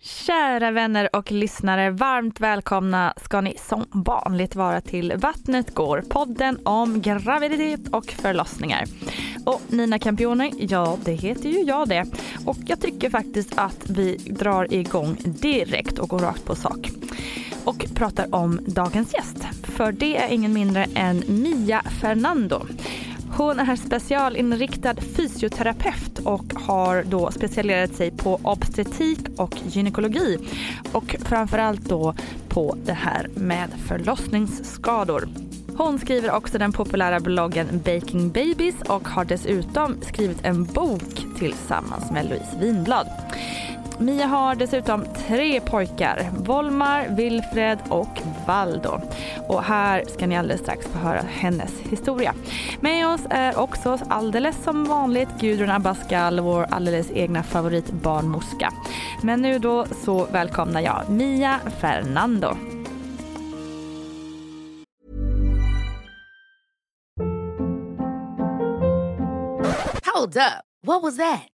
Kära vänner och lyssnare, varmt välkomna ska ni som vanligt vara till Vattnet går, podden om graviditet och förlossningar. Och Nina Campione, ja det heter ju jag det. Och jag tycker faktiskt att vi drar igång direkt och går rakt på sak. Och pratar om dagens gäst, för det är ingen mindre än Mia Fernando. Hon är specialinriktad fysioterapeut och har då specialiserat sig på obstetrik och gynekologi och framförallt då på det här med förlossningsskador. Hon skriver också den populära bloggen Baking Babies och har dessutom skrivit en bok tillsammans med Louise Winblad. Mia har dessutom tre pojkar, Volmar, Wilfred och Valdo. Och här ska ni alldeles strax få höra hennes historia. Med oss är också alldeles som vanligt Gudrun Abascal, vår alldeles egna favoritbarnmorska. Men nu då så välkomnar jag Mia Fernando. Hold up. What was that?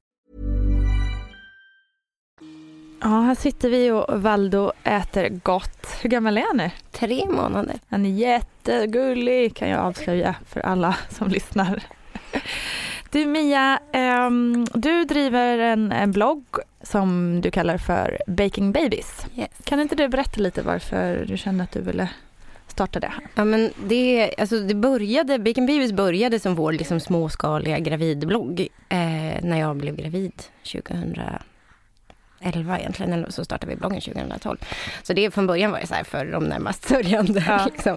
Ja, här sitter vi och Valdo äter gott. Hur gammal är han nu? Tre månader. Han är jättegullig kan jag avslöja för alla som lyssnar. Du Mia, um, du driver en, en, blogg som du kallar för Baking Babies. Yes. Kan inte du berätta lite varför du kände att du ville starta det här? Ja, men det, alltså det började, Baking Babies började som vår liksom småskaliga gravidblogg eh, när jag blev gravid 2000 11 egentligen, eller så startade vi bloggen 2012. Så det från början var det så här för de närmast sörjande. Ja. Liksom.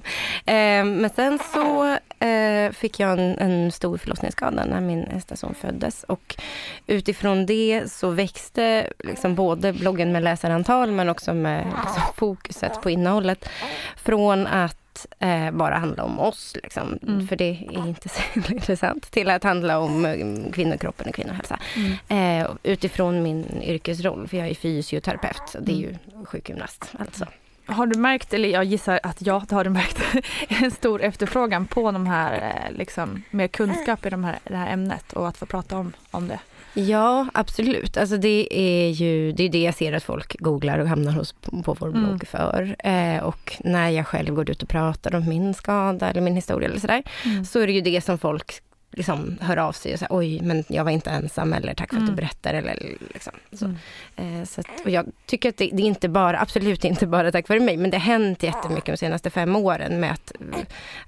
Eh, men sen så eh, fick jag en, en, stor förlossningsskada när min äldsta son föddes. Och utifrån det så växte liksom både bloggen med läsarantal men också med liksom, fokuset på innehållet. Från att eh, bara handla om oss, liksom, mm. för det är inte så intressant, till att handla om eh, kvinnokroppen och kvinnohälsa. Mm. Eh, utifrån min yrkesroll, för jag är fysioterapeut, det är ju mm. sjukgymnast alltså. Har du märkt, eller jag gissar att ja, det har du märkt, en stor efterfrågan på de här, eh, liksom, mer kunskap i de här, det här ämnet och att få prata om, om det? Ja, absolut. Alltså det är ju det, är det jag ser att folk googlar och hamnar hos, på vår blogg mm. för. Eh, och när jag själv går ut och pratar om min skada eller min historia eller sådär, mm. så är det ju det som folk liksom hör av sig och säger oj, men jag var inte ensam eller tack för att du berättar eller liksom så. Eh, så att, och jag tycker att det, det är inte bara, absolut inte bara tack vare mig, men det har hänt jättemycket de senaste fem åren med att,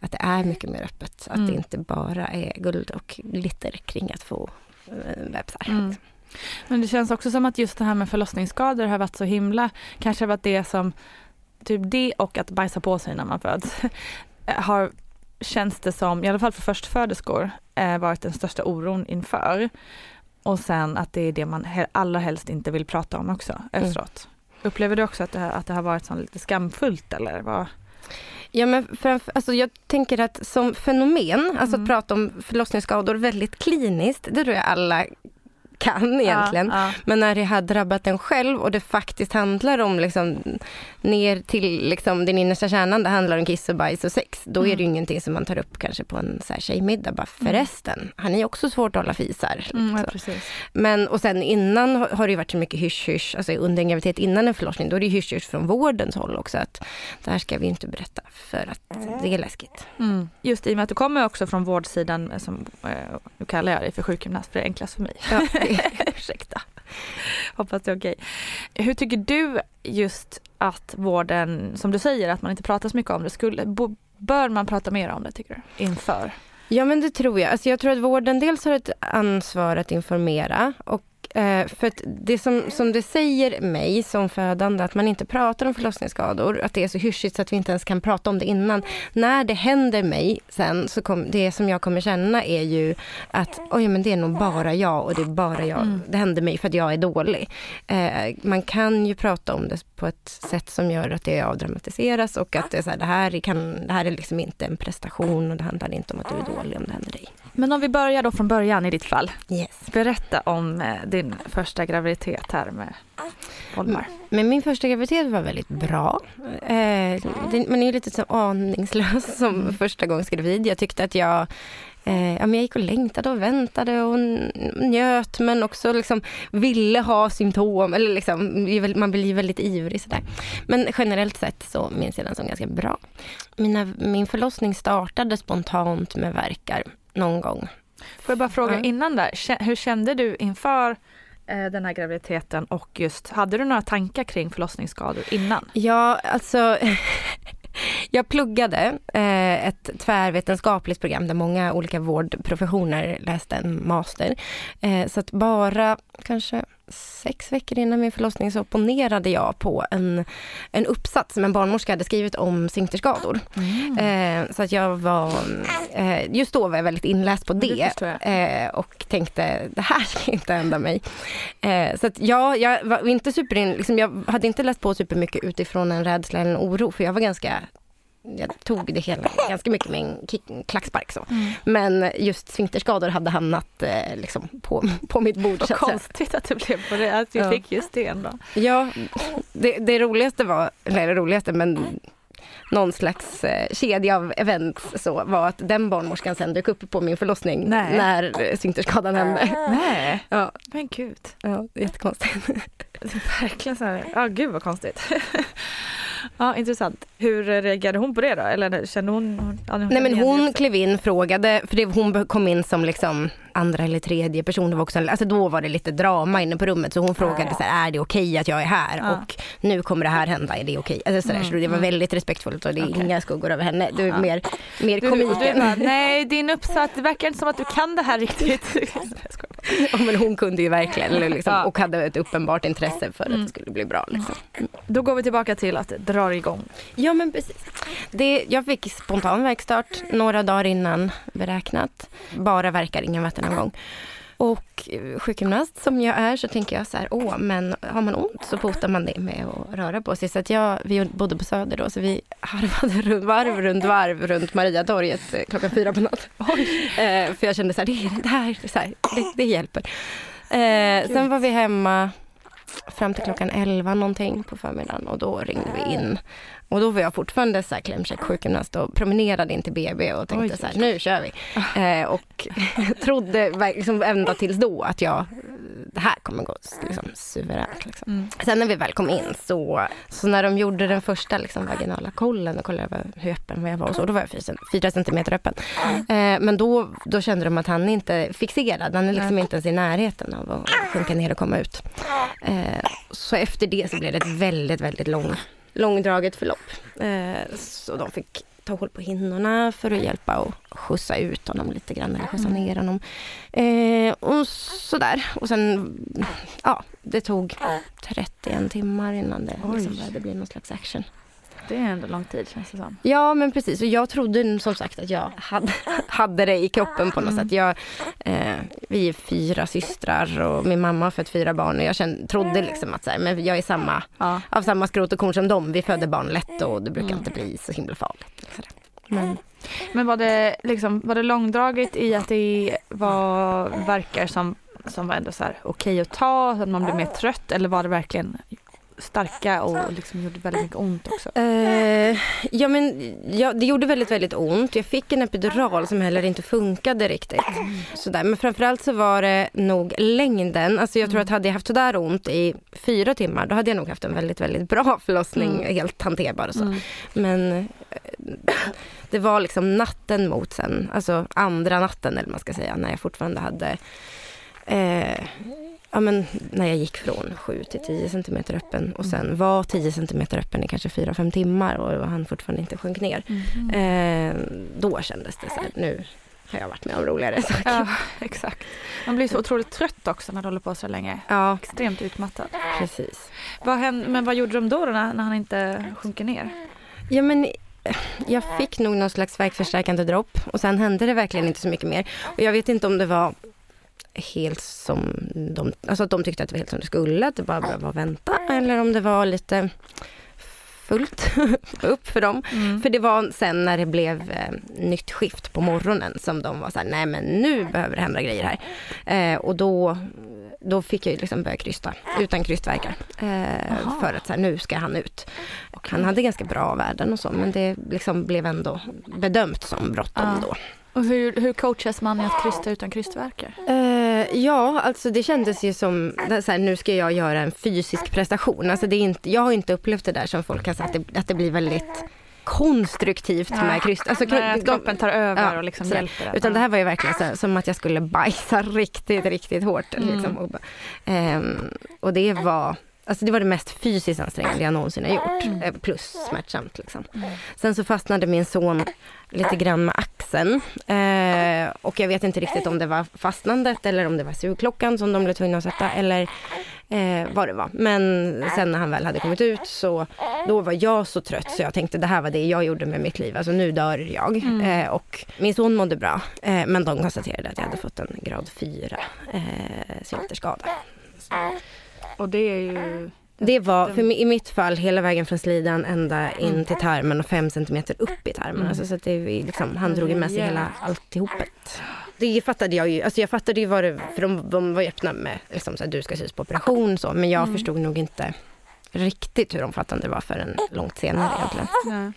att det är mycket mer öppet. Att det inte bara är guld och glitter kring att få bebisar. Mm. Men det känns också som att just det här med förlossningsskador har varit så himla, kanske har varit det som, typ det och att bajsa på sig när man föds, har känns det som, i alla fall för förstföderskor, eh, varit den största oron inför. Och sen att det är det man he- allra helst inte vill prata om också efteråt. Upplever du också att det, att det har varit så lite skamfullt eller vad? Ja, men för, alltså jag tänker att som fenomen, alltså att prata om förlossningsskador väldigt kliniskt, det tror jag alla kan egentligen. Ja, ja. Men när det har drabbat en själv och det faktiskt handlar om liksom, ner till liksom, den innersta kärnan, det handlar om kiss och bajs och sex, då är det ju ingenting som man tar upp kanske på en så här, tjejmiddag. Bara, förresten, har ni också svårt att hålla fisar? Mm, ja, Så. precis. Men och sen innan har det ju varit så mycket hysch-hysch, alltså under en graviditet innan en förlossning, då är det hysch-hysch från vårdens håll också att det här ska vi inte berätta för att det är läskigt. Mm. Just i och med att du kommer också från vårdsidan, eh, som, eh, nu kallar jag dig för sjukgymnast för det är enklast för mig. Ursäkta. Hoppas det är okej. Hur tycker du just att vården, som du säger, att man inte pratar så mycket om det, skulle, bör man prata mer om det tycker du? Inför? Ja men det tror jag. Alltså jag tror att vården dels har ett ansvar att informera och eh, för att det som, som det säger mig som födande, att man inte pratar om förlossningsskador, att det är så hyschigt så att vi inte ens kan prata om det innan. När det händer mig sen, så kom, det som jag kommer känna är ju att oj men det är nog bara jag och det är bara jag, det händer mig för att jag är dålig. Eh, man kan ju prata om det på ett sätt som gör att det avdramatiseras och att det är så här, det här, är- kan, det här är liksom inte en prestation och det handlar inte om att du är dålig om det händer dig. Men om vi börjar då från början i ditt fall. Yes. Berätta om eh, din första graviditet här med Volmar. Men min första graviditet var väldigt bra. Eh, man är ju lite så aningslös som första gångs gravid. Jag tyckte att jag Eh, ja, men jag gick och längtade och väntade och njöt men också liksom ville ha symptom. Eller liksom, man blir väldigt ivrig sådär. Men generellt sett så minns jag den som ganska bra. Mina, min förlossning startade spontant med verkar någon gång. Får jag bara fråga Ja. innan där, hur kände du inför eh, den här graviditeten och just, hade du några tankar kring förlossningsskador innan? Ja, alltså jag pluggade eh, ett tvärvetenskapligt program där många olika vårdprofessioner läste en master. Eh, så att bara kanske sex veckor innan min förlossning så opponerade jag på en, en uppsats som en barnmorska hade skrivit om sfinkterskador. Eh, så att jag var, eh, just då var jag väldigt inläst på det det, jag. eh, och tänkte det här ska inte hända mig. Eh, så att ja, jag var inte superin, liksom, jag hade inte läst på supermycket utifrån en rädsla eller en oro för jag var ganska jag tog det hela ganska mycket med en kick, klackspark så. Mm. Men just sfinkterskador hade hamnat eh, liksom på, på mitt bord. Vad så att säga. konstigt att det blev på det, att du Ja. fick just det ändå. Ja, det, det roligaste var, eller det roligaste men någon slags eh, kedja av events så var att den barnmorskan sen dök upp på min förlossning Nej. när eh, sfinkterskadan hände. Nej, Ja, men gud. ja jättekonstigt. Verkligen så här, ja gud vad konstigt. ja, intressant. Hur reagerade hon på det då? Eller kände hon? Ja, Nej men hon klev in, frågade, för det, hon kom in som liksom andra eller tredje person. Det var också, alltså då var det lite drama inne på rummet så hon frågade så här, är det okej att jag är här? Ja. Och nu kommer det här hända, är det okej? Alltså, så, där, så det var väldigt respektfullt och det är Okej. inga skuggor över henne. Du är Ja. mer, mer Du, komiken. du bara, nej din uppsats, det verkar inte som att du kan det här riktigt. Ja, men hon kunde ju verkligen liksom, Ja. och hade ett uppenbart intresse för att det skulle bli bra. Liksom. Då går vi tillbaka till att drar igång. Ja men precis. Det, jag fick spontan verkstart några dagar innan beräknat. Bara verkar ingen vattenavgång. Och eh, sjukgymnast som jag är så tänker jag så här, åh men har man ont så botar man det med att röra på sig. Så att jag, vi bodde på Söder då så vi harvade runt varv runt varv runt Mariatorget eh, klockan fyra på natten. Eh, för jag kände så här, det, det här, så här det, det hjälper. Eh, sen var vi hemma fram till klockan 11 någonting på förmiddagen och då ringde vi in. Och då var jag fortfarande så här klämkäck sjukgymnast och promenerade in till BB och tänkte Oj. så här, nu kör vi. Eh, och trodde liksom ända tills då att jag det här kommer gå liksom, suveränt. Liksom. Mm. Sen när vi väl kom in så, så när de gjorde den första liksom, vaginala kollen och kollade hur öppen jag var och så, då var jag fyra, fyra centimeter öppen. Eh, men då, då kände de att han inte är fixerad, han är liksom mm. inte ens i närheten av att sjunka ner och komma ut. Eh, så efter det så blev det ett väldigt, väldigt lång, långdraget förlopp. Eh, så de fick ta håll på hinnorna för att hjälpa och skjutsa ut honom lite grann eller skjutsa mm. ner honom. Eh, och sådär. Och sen, ja, det tog 31 timmar innan det liksom började bli någon slags action. Det är ändå lång tid känns det som. Ja men precis och jag trodde som sagt att jag hade, hade det i kroppen på något mm. sätt. Jag, eh, vi är fyra systrar och min mamma har fött fyra barn och jag kände, trodde liksom att så här, men jag är samma, ja. av samma skrot och korn som dem. Vi föder barn lätt och det brukar mm. inte bli så himla farligt. Men, men var, det liksom, var det långdraget i att det var verkar som, som var ändå så här okej okay att ta, så att man blir mer trött eller var det verkligen starka och liksom gjorde väldigt mycket ont också? Uh, ja, men ja, det gjorde väldigt, väldigt ont. Jag fick en epidural som heller inte funkade riktigt. Sådär. Men framförallt så var det nog längden. Alltså jag tror att hade jag haft sådär ont i fyra timmar, då hade jag nog haft en väldigt, väldigt bra förlossning, mm. helt hanterbar och så. Mm. Men eh, det var liksom natten mot sen, alltså andra natten eller man ska säga, när jag fortfarande hade eh, ja, men när jag gick från 7 till 10 cm öppen och sen mm. var 10 cm öppen i kanske 4-5 timmar och han fortfarande inte sjönk ner. Mm. Eh, då kändes det så här, nu har jag varit med om roligare saker. Ja, exakt. Man blir så otroligt trött också när du håller på så länge. Ja. Extremt utmattad. Precis. Vad hände, men vad gjorde de då, då när, när han inte sjunker ner? Ja men jag fick nog någon slags verkförstärkande dropp och sen hände det verkligen inte så mycket mer. Och jag vet inte om det var helt som de, alltså att de tyckte att det var helt som det skulle, att det bara var att vänta, eller om det var lite fullt upp för dem. Mm. För det var sen när det blev eh, nytt skift på morgonen som de var så här, nej men nu behöver det hända grejer här. Eh, och då, då fick jag liksom börja krysta utan krystverkar. Eh, för att så här, nu ska han ut. Okay. Han hade ganska bra värden och så men det liksom blev ändå bedömt som bråttom ah. då. Och hur, hur coachas man i att krysta utan krystverkar? Uh, ja, alltså det kändes ju som, så här, nu ska jag göra en fysisk prestation. Alltså det är inte, jag har inte upplevt det där som folk har sagt, att det, att det blir väldigt konstruktivt ja. med kryst. Alltså, Nej, att kroppen tar över ja, och liksom hjälper. Utan det här var ju verkligen så här, som att jag skulle bajsa riktigt, riktigt hårt. Mm. Liksom. Och, um, och det var Alltså det var det mest fysiskt ansträngande jag någonsin har gjort. Mm. Eh, plus smärtsamt liksom. Mm. Sen så fastnade min son lite grann med axeln. Eh, och jag vet inte riktigt om det var fastnandet eller om det var sugklockan som de blev tvungna att sätta eller eh, vad det var. Men sen när han väl hade kommit ut så då var jag så trött så jag tänkte det här var det jag gjorde med mitt liv. Alltså nu dör jag. Mm. Eh, och min son mådde bra. Eh, men de konstaterade att jag hade fått en grad 4 eh, sylterskada. Och det är ju... Det var, för i mitt fall, hela vägen från slidan ända in mm. till tarmen och fem centimeter upp i tarmen. Mm. Alltså, så att det, liksom, han drog med sig hela alltihopet. Det fattade jag ju, alltså jag fattade ju vad det, för de, de var ju öppna med liksom, så här, du ska sys på operation så, men jag mm. förstod nog inte riktigt hur omfattande det var förrän långt senare egentligen. Ja.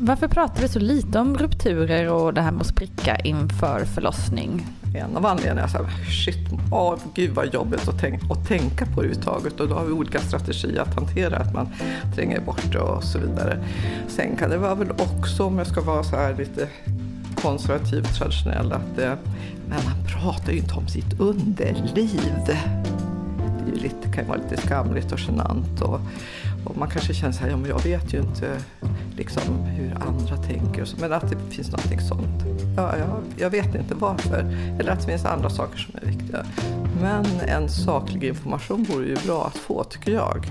Varför pratar vi så lite om rupturer och det här med att spricka inför förlossning? En av anledningarna Så här, shit, oh, gud vad jobbigt att, tänka, att tänka på det överhuvudtaget och då har vi olika strategier att hantera att man tränger bort det och så vidare. Sen kan det vara väl också, om jag ska vara så här lite konservativ traditionell, att det, men man pratar ju inte om sitt underliv. Det är ju lite, kan ju vara lite skamligt och genant och, och man kanske känner så här, ja men jag vet ju inte liksom, hur andra tänker. Och så, men att det finns någonting sånt. Ja, jag, jag vet inte varför. Eller att det finns andra saker som är viktiga. Men en saklig information vore ju bra att få tycker jag.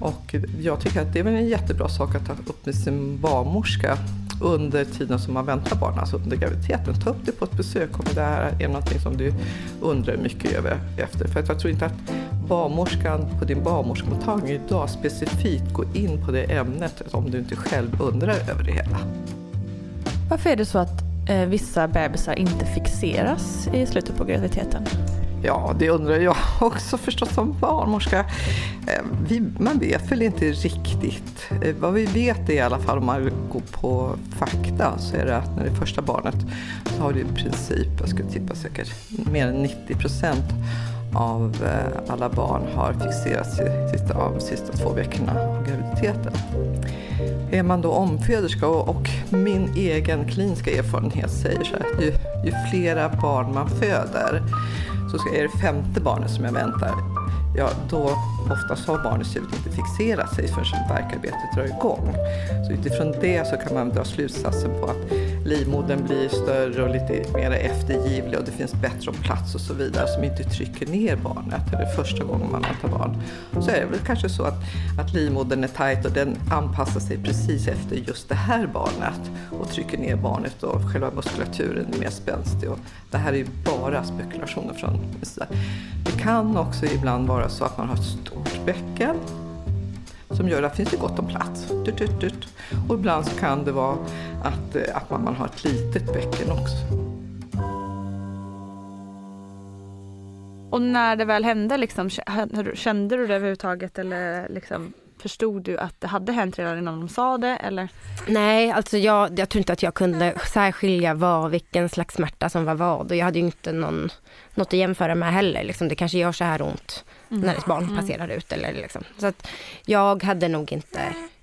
Och jag tycker att det är väl en jättebra sak att ta upp med sin barnmorska under tiden som man väntar barn, alltså under graviditeten. Ta upp det på ett besök om det här är någonting som du undrar mycket över efter. För jag tror inte att barnmorskan på din barnmorskemottagning idag specifikt går in på det ämnet om du inte själv undrar över det hela. Varför är det så att eh, vissa bebisar inte fixeras i slutet på graviditeten? Ja, det undrar jag också förstås som barnmorska. Eh, vi, man vet väl inte riktigt. Eh, vad vi vet är i alla fall om man går på fakta så är det att när det är första barnet så har det i princip, jag skulle tippa säkert mer än 90 procent av eh, alla barn har fixerats sista, av de sista två veckorna av graviditeten. Är man då omföderska och, och min egen kliniska erfarenhet säger så här, ju, ju flera barn man föder så är det femte barnet som jag väntar, ja då oftast har barnets huvud inte fixerat sig förrän verkarbetet drar igång. Så utifrån det så kan man dra slutsatsen på att livmodern blir större och lite mer eftergivlig och det finns bättre om plats och så vidare som inte trycker ner barnet. Eller första gången man väntar barn. Så är det väl kanske så att, att livmodern är tajt och den anpassar sig precis efter just det här barnet och trycker ner barnet och själva muskulaturen är mer spänstig. Och det här är ju bara spekulationer från. Det kan också ibland vara så att man har ett stort bäcken som gör att det finns gott om plats. Dut, dut, dut. Och ibland så kan det vara att, eh, att man, man har ett litet bäcken också. Och när det väl hände, liksom, kände du det överhuvudtaget eller liksom, förstod du att det hade hänt redan innan de sa det? Eller? Nej, alltså jag, jag tror inte att jag kunde särskilja vad, vilken slags smärta som var vad. Och jag hade ju inte någon, något att jämföra med heller. Liksom, det kanske gör så här ont mm. när ett barn mm. passerar ut. Eller liksom. Så att jag hade nog inte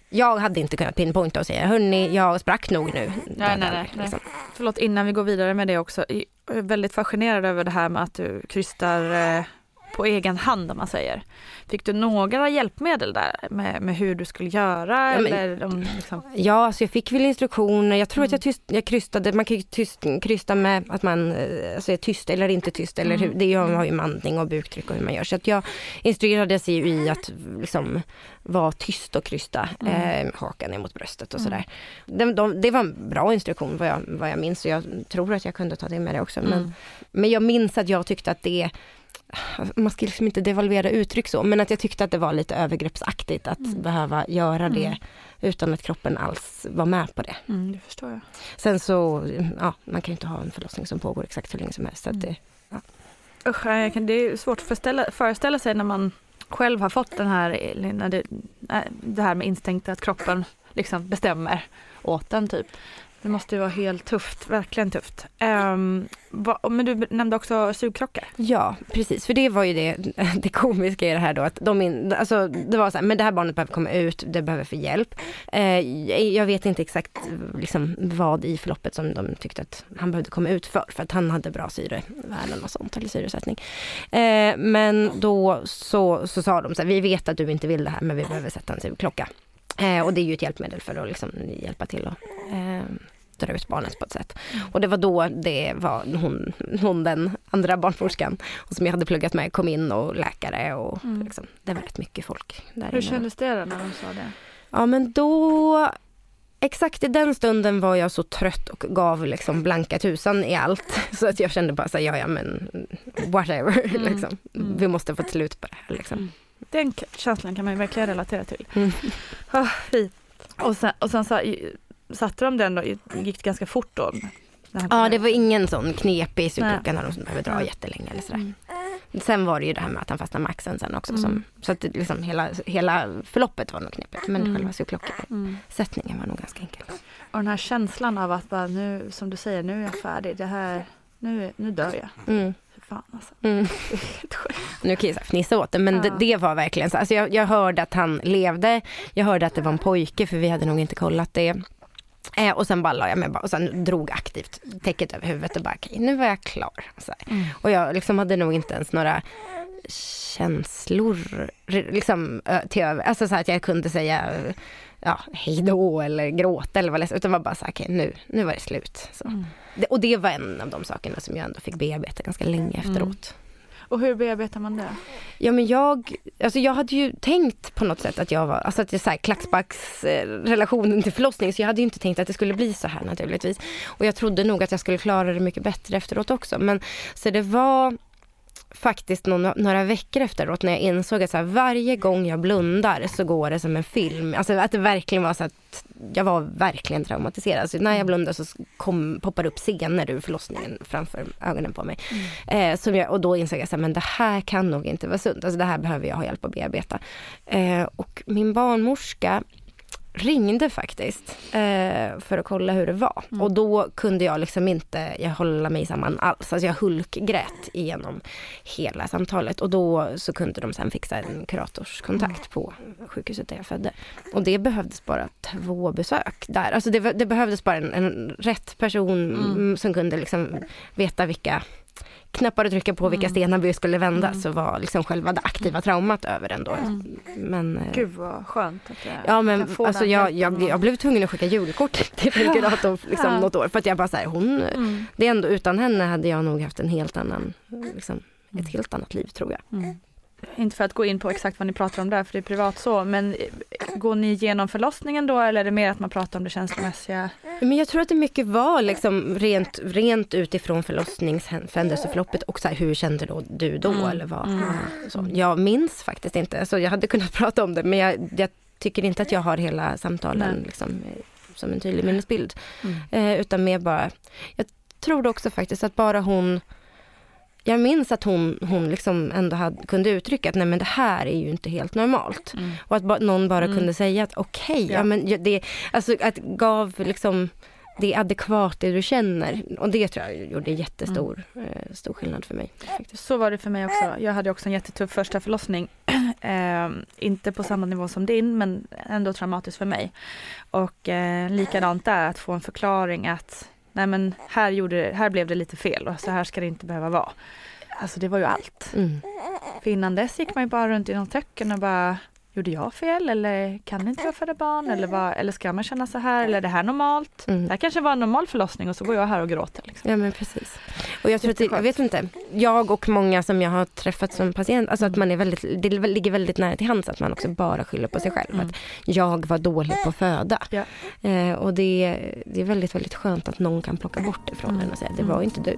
jag hade inte kunnat pinpointa och säga, hörni, jag sprack nog nu. Nej, nej, nej, liksom. Förlåt, innan vi går vidare med det också. Jag är väldigt fascinerad över det här med att du krystar eh, på egen hand om man säger. Fick du några hjälpmedel där med, med hur du skulle göra? Ja, men, eller om, liksom... ja alltså jag fick väl instruktioner. Jag tror mm. att jag, tyst, jag krystade, man kan ju tyst, krysta med att man eh, alltså är tyst eller inte tyst. Eller hur, mm. det har ju mandning och buktryck och hur man gör. Så att jag instruerades ju i att liksom vara tyst och krysta mm. eh, hakan ner mot bröstet och mm. sådär. Det, de, det var en bra instruktion vad jag, vad jag minns och jag tror att jag kunde ta det med det också. Men, mm. men jag minns att jag tyckte att det man ska liksom inte devalvera uttryck så, men att jag tyckte att det var lite övergreppsaktigt att mm. behöva göra det mm. utan att kroppen alls var med på det. Mm, det förstår jag. Sen så, ja, man kan inte ha en förlossning som pågår exakt hur länge som helst. Så det, ja. Usch, det är svårt att föreställa, föreställa sig när man själv har fått den här, när det, det här med instinkten att kroppen liksom bestämmer åt en typ. Det måste ju vara helt tufft, verkligen tufft. Um, va, men du nämnde också sugkrockar. Ja, precis. För det var ju det, det komiska i det här då. Att de in, alltså, det var så här, men det här barnet behöver komma ut, det behöver få hjälp. Uh, jag vet inte exakt liksom, vad i förloppet som de tyckte att han behövde komma ut för. För att han hade bra syrevärden och sånt, eller syresättning. Uh, men då så, så sa de så här, vi vet att du inte vill det här men vi behöver sätta en sugklocka. Eh, och det är ju ett hjälpmedel för att liksom hjälpa till att eh, dra ut barnet på ett sätt. Och det var då det var hon, hon den andra barnmorskan som jag hade pluggat med kom in och läkare och mm. liksom, det var rätt mycket folk. Där Hur kändes det då när de sa det? Ja men då Exakt i den stunden var jag så trött och gav liksom blanka tusan i allt. Så att jag kände bara så ja ja men whatever. Mm. Liksom. Mm. Vi måste få ett slut på det här. Liksom. Den känslan kan man ju verkligen relatera till. Mm. Oh, och sen, och sen så, satte de den då, gick det ganska fort då? Ja det var ingen sån knepig sugklocka när de behöver dra Nej. jättelänge eller sådär. Mm. Sen var det ju det här med att han fastnade med axeln sen också. Mm. Som, så att liksom hela, hela förloppet var nog knepigt men mm. själva sugklockesättningen mm. var nog ganska enkel. Och den här känslan av att bara nu, som du säger, nu är jag färdig. Det här, nu, nu dör jag. Mm fan alltså. Mm. Nu kan jag fnissa åt det men ja. det, det, var verkligen så. Alltså jag, jag hörde att han levde, jag hörde att det var en pojke för vi hade nog inte kollat det. Eh, och sen bara la jag mig och sen drog aktivt täcket över huvudet och bara okej okay, nu var jag klar. Mm. Och jag liksom hade nog inte ens några känslor liksom till över, alltså så att jag kunde säga ja, hejdå eller gråta eller vad ledsen, utan var bara så okej okay, nu, nu var det slut. Mm. Det, och det var en av de sakerna som jag ändå fick bearbeta ganska länge efteråt. Mm. Och hur bearbetar man det? Ja men jag, alltså jag hade ju tänkt på något sätt att jag var, alltså att det är så här klacksbacksrelationen till förlossning så jag hade ju inte tänkt att det skulle bli så här naturligtvis. Och jag trodde nog att jag skulle klara det mycket bättre efteråt också men så det var faktiskt någon, några veckor efteråt när jag insåg att så här, varje gång jag blundar så går det som en film. Alltså att det verkligen var så att jag var verkligen traumatiserad. Så när jag blundar så kom, poppar upp scener ur förlossningen framför ögonen på mig. Mm. Eh, som jag, och då insåg jag att men det här kan nog inte vara sunt. Alltså det här behöver jag ha hjälp att bearbeta. Eh, och min barnmorska ringde faktiskt eh, för att kolla hur det var. Mm. Och då kunde jag liksom inte jag hålla mig samman alls. Alltså jag hulkgrät igenom hela samtalet. Och då så kunde de sen fixa en kuratorskontakt mm. på sjukhuset där jag födde. Och det behövdes bara två besök där. Alltså det, det behövdes bara en, en rätt person mm. som kunde liksom veta vilka knappar att trycka på vilka mm. stenar vi skulle vända mm. så var liksom själva det aktiva traumat över ändå. Mm. Men, eh, Gud vad skönt att jag Ja men alltså jag, jag, jag, blev tvungen att skicka julkort till min kurator liksom, ja. något år för att jag bara såhär hon, mm. det är ändå utan henne hade jag nog haft en helt annan, liksom, ett mm. helt annat liv tror jag. Mm inte för att gå in på exakt vad ni pratar om där, för det är privat så, men går ni igenom förlossningen då eller är det mer att man pratar om det känslomässiga? Men jag tror att det mycket var liksom rent, rent utifrån förlossningshändelseförloppet och så här, hur kände då du då mm. eller vad? Mm. Så, jag minns faktiskt inte, alltså, jag hade kunnat prata om det men jag, jag tycker inte att jag har hela samtalen liksom, som en tydlig minnesbild. Mm. Eh, utan mer bara, jag tror också faktiskt att bara hon jag minns att hon, hon liksom ändå hade, kunde uttrycka att nej men det här är ju inte helt normalt. Mm. Och att ba, någon bara mm. kunde säga att okej, okay, ja. ja. men det, alltså att gav liksom det är adekvat det du känner. Och det tror jag gjorde jättestor mm. eh, stor skillnad för mig. Faktiskt. Så var det för mig också. Jag hade också en jättetuff första förlossning. eh, inte på samma nivå som din men ändå traumatiskt för mig. Och eh, likadant där, att få en förklaring att nej men här, gjorde, här blev det lite fel och så här ska det inte behöva vara. Alltså det var ju allt. Mm. För innan dess gick man ju bara runt i någon töcken och bara Gjorde jag fel eller kan inte jag föda barn eller, vad, eller ska man känna så här eller är det här normalt? Mm. Det här kanske var en normal förlossning och så går jag här och gråter. Liksom. Ja men precis. Och jag tror att, det, jag vet inte, jag och många som jag har träffat som patient, alltså att man är väldigt, det ligger väldigt nära till hands att man också bara skyller på sig själv. Mm. Att jag var dålig på att föda. Ja. Eh, och det, det är väldigt, väldigt skönt att någon kan plocka bort det från mm. en och säga det var inte du.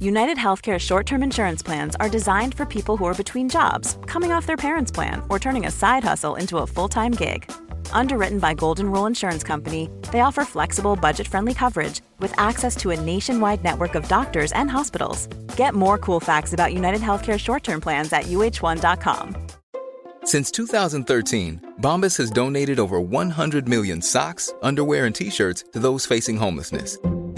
United Healthcare short term insurance plans are designed for people who are between jobs, coming off their parents' plan, or turning a side hustle into a full time gig. Underwritten by Golden Rule Insurance Company, they offer flexible, budget friendly coverage with access to a nationwide network of doctors and hospitals. Get more cool facts about United Healthcare short term plans at uh1.com. Since 2013, Bombas has donated over 100 million socks, underwear, and t shirts to those facing homelessness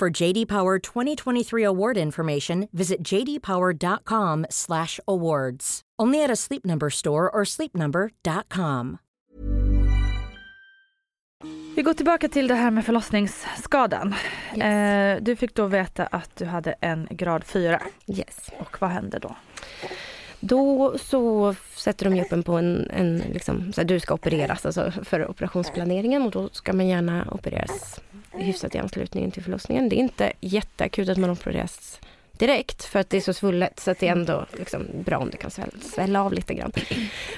For JD Power 2023 award information, visit jdpower.com/awards. Only at a Sleep Number store or sleepnumber.com. Vi går tillbaka till det här med förlossningsskadan. Eh, du fick då veta att du hade en grad 4. Yes. Och vad hände då? Då så sätter de ju upp en på en, en liksom, så här, du ska opereras alltså för operationsplaneringen och då ska man gärna opereras hyfsat i anslutning till förlossningen. Det är inte jätteakut att man opereras direkt för att det är så svullet så att det är ändå liksom bra om det kan svälla, svälla av lite grann.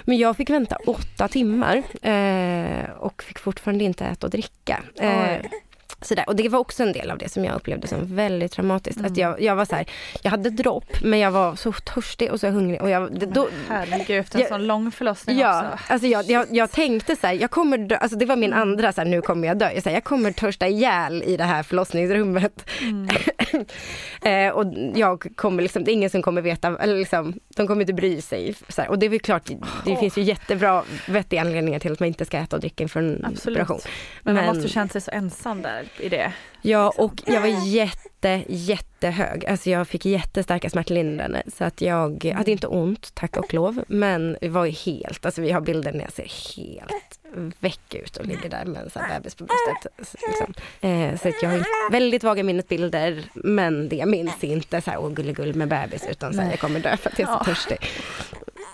Men jag fick vänta åtta timmar eh, och fick fortfarande inte äta och dricka. Eh, Sådär. Och det var också en del av det som jag upplevde som väldigt traumatiskt. Mm. Att jag, jag var så här, jag hade dropp men jag var så törstig och så hungrig. Och jag, det, då, Herregud, efter en jag- sån lång förlossning Ja, också. alltså jag, jag, jag tänkte så här, jag kommer dö, alltså det var min andra så här, nu kommer jag dö. Jag, så här, jag kommer törsta ihjäl i det här förlossningsrummet. eh, och jag kommer liksom, det är ingen som kommer veta, eller liksom, de kommer inte bry sig. Så här. Och det är väl klart, det, det finns ju jättebra vettiga anledningar till att man inte ska äta och dricka inför en Absolut. operation. Men, man måste känt sig så ensam där i det. Ja, och jag var jätte, jättehög. Alltså jag fick jättestarka smärtlindrande. Så att jag hade inte ont, tack och lov. Men vi var ju helt, alltså vi har bilder när jag ser helt väck ut och ligger där med en sån bebis på bröstet. Liksom. Eh, så att jag har väldigt vaga minnesbilder. Men det jag minns är inte så här, åh gulligull med bebis. Utan så här, jag kommer dö för att jag är så törstig.